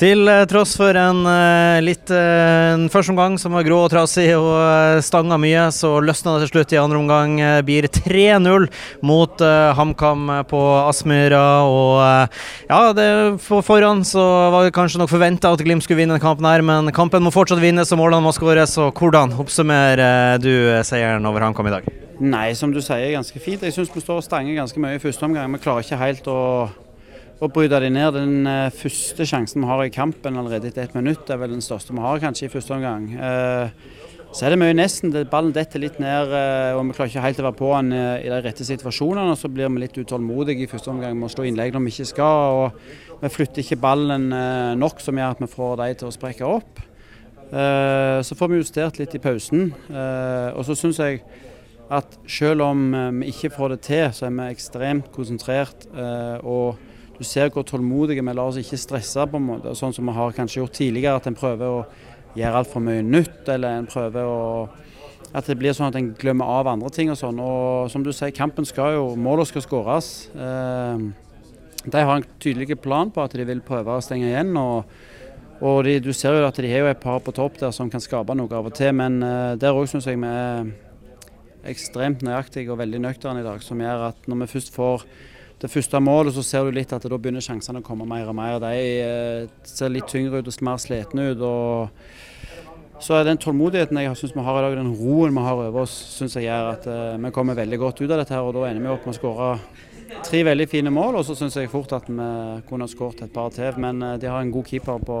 Til eh, tross for en uh, litt uh, en første omgang som var grå og trasig og stanga mye, så løsna det til slutt i andre omgang. Blir 3-0 mot HamKam på Aspmyra. Og ja, det, på forhånd så var det kanskje nok forventa at Glimt skulle vinne denne kampen, her, men kampen må fortsatt vinnes og målene må skåres. Og hvordan oppsummerer du seieren over HamKam i dag? Nei, som du sier, ganske fint. Jeg syns vi står og stanger ganske mye i første omgang. Vi klarer ikke helt å å bryte dem ned. Den uh, første sjansen vi har i kampen allerede etter ett minutt, er vel den største vi har kanskje i første omgang. Uh, så er det mye nesten. Ballen detter litt ned, uh, og vi klarer ikke helt å være på den i de rette situasjonene. og Så blir vi litt utålmodige i første omgang med å slå innlegg når vi ikke skal. og Vi flytter ikke ballen nok som gjør at vi får de til å sprekke opp. Så får vi justert litt i pausen. Og så syns jeg at selv om vi ikke får det til, så er vi ekstremt konsentrert. og du ser hvor tålmodige vi lar oss ikke stresse, på en måte, sånn som vi har kanskje gjort tidligere. At en prøver å gjøre altfor mye nytt, eller en prøver å At det blir sånn at en glemmer av andre ting og sånn. Og som du sier, kampen skal jo Målene skal skåres. Eh, de har en tydelig plan på at de vil prøve å stenge igjen. og og de, Du ser jo at de har jo et par på topp der som kan skape noe av og til, men uh, der òg syns jeg vi er ekstremt nøyaktige og veldig nøkterne i dag. Som gjør at når vi først får det første målet, så ser du litt at da begynner sjansene å komme mer og mer. De eh, ser litt tyngre ut og mer slitne ut. og så er den tålmodigheten jeg syns vi har i dag, den roen vi har over oss, syns jeg gjør at uh, vi kommer veldig godt ut av dette. her, og Da ender vi opp med å skåre tre veldig fine mål, og så syns jeg fort at vi kunne skåret et par til. Men uh, de har en god keeper på,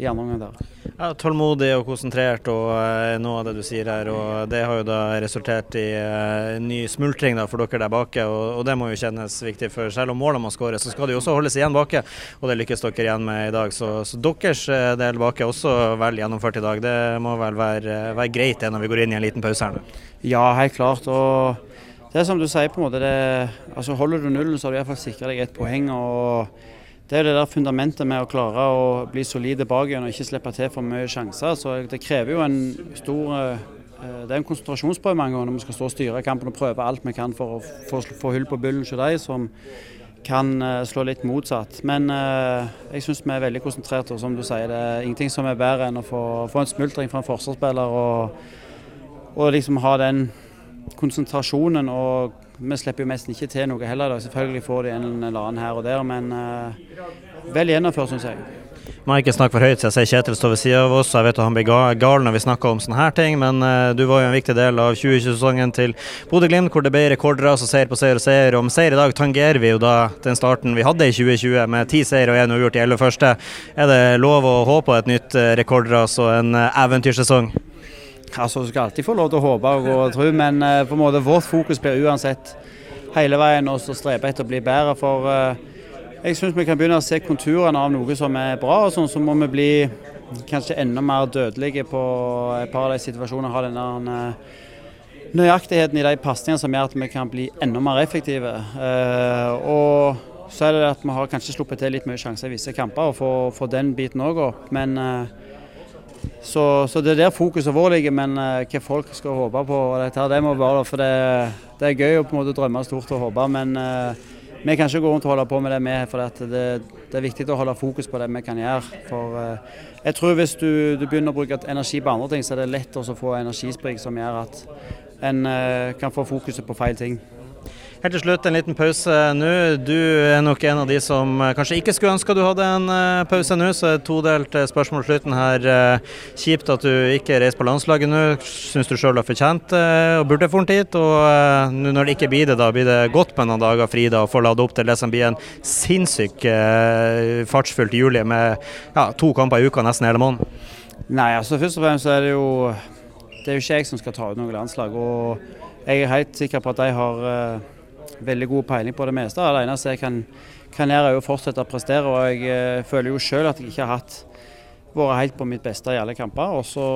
i andre omgang der. Ja, tålmodig og konsentrert og uh, noe av det du sier her. og Det har jo da resultert i uh, ny smultring da, for dere der bake. Og, og, det må jo kjennes viktig. For selv om målene må skåres, så skal det jo også holdes igjen bake. Og det lykkes dere igjen med i dag. Så, så deres del bake er også vel gjennomført i dag. Det må vel være, være greit det når vi går inn i en liten pause her nå? Ja, helt klart. og det er som du sier, på en måte, det, altså Holder du nullen, så har du iallfall sikra deg et poeng. og Det er det der fundamentet med å klare å bli solide bak igjen og ikke slippe til for mye sjanser. så Det krever jo en stor eh, det er en konsentrasjonsprøve mange ganger når vi skal stå og styre kampen og prøve alt vi kan for å få, hull på bullen hos de som kan uh, slå litt motsatt. Men jeg syns vi er veldig konsentrerte. og som du sier, Det er ingenting som er bedre enn å få, få en smultring fra en forsvarsspiller og, og liksom ha den konsentrasjonen. og Vi slipper jo nesten ikke til noe heller. Da. Selvfølgelig får de en eller annen her og der, men uh, vel gjennomført, syns jeg. Må ikke snakke for høyt, så jeg ser Kjetil står ved siden av oss. Jeg vet at han blir gal når vi snakker om sånne her ting, men uh, du var jo en viktig del av 2020-sesongen til Bodø-Glimt, hvor det ble rekordras og seier på seier og seier. Med seier i dag tangerer vi jo da den starten vi hadde i 2020, med ti seier og én uavgjort i elleve første. Er det lov å håpe på et nytt uh, rekordras og en eventyrsesong? Altså, Du skal alltid få lov til å håpe og og tro, men uh, på en måte vårt fokus blir uansett hele veien å strebe etter å bli bedre. For uh, jeg syns vi kan begynne å se konturene av noe som er bra, og sånn så må vi bli kanskje enda mer dødelige på et par av de situasjonene. Ha den uh, nøyaktigheten i de pasningene som gjør at vi kan bli enda mer effektive. og så er det at vi har kanskje sluppet til litt mye sjanser i visse kamper, og få den biten òg opp. Men så, så, det er der fokuset vårt ligger, men uh, hva folk skal håpe på, dette, det må være for det, det, er gøy å på en måte drømme stort og håpe, men uh, vi kan ikke gå rundt og holde på med det vi for det, det, er viktig å holde fokus på det vi kan gjøre. For uh, jeg tror hvis du, du, begynner å bruke energi på andre ting, så er det lett å få energisprik som gjør at en kan få fokuset på feil ting. Helt til slutt en liten pause nå. Du er nok en av de som eh, kanskje ikke skulle ønska du hadde en eh, pause nå, så det todelt eh, spørsmål slutten her. Kjipt at du ikke reiser på landslaget nå. Syns du sjøl har fortjent og burde få en tid. Og nå når det ikke blir det, da blir det godt med noen dager fri da, og få lade opp til det som blir en sinnssyk fartsfullt juli med ja, to kamper i uka nesten hele måneden. Nei, altså først og fremst er det jo det er jo ikke jeg som skal ta ut noe landslag. og Jeg er helt sikker på at de har veldig god peiling på det meste. Det eneste jeg kan, kan gjøre, er å fortsette å prestere. og Jeg eh, føler jo selv at jeg ikke har hatt, vært helt på mitt beste i alle kamper. Og så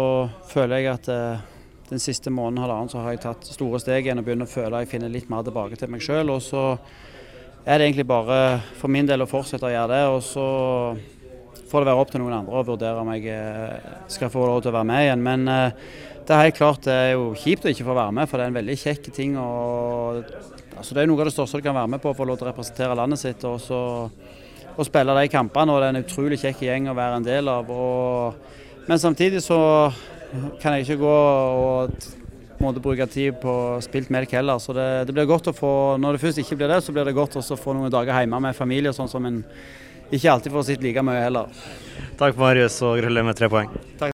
føler jeg at eh, den siste måneden halvannen så har jeg tatt store steg igjen og begynner å føle at jeg finner litt mer tilbake til meg sjøl. Og så er det egentlig bare for min del å fortsette å gjøre det. Og så får det være opp til noen andre å vurdere om jeg eh, skal få lov til å være med igjen. Men det er helt klart det er jo kjipt å ikke få være med, for det er en veldig kjekk ting. og altså Det er noe av det største du kan være med på, å få lov til å representere landet sitt. og så å spille de kampene. og Det er en utrolig kjekk gjeng å være en del av. Og, men samtidig så kan jeg ikke gå og måtte bruke tid på spilt melk heller. Så det, det, blir godt å få, når det først ikke blir det, så blir det godt å få noen dager hjemme med familie, sånn som en ikke alltid får sett like mye heller. Takk Marius, og gratulerer med tre poeng. Takk.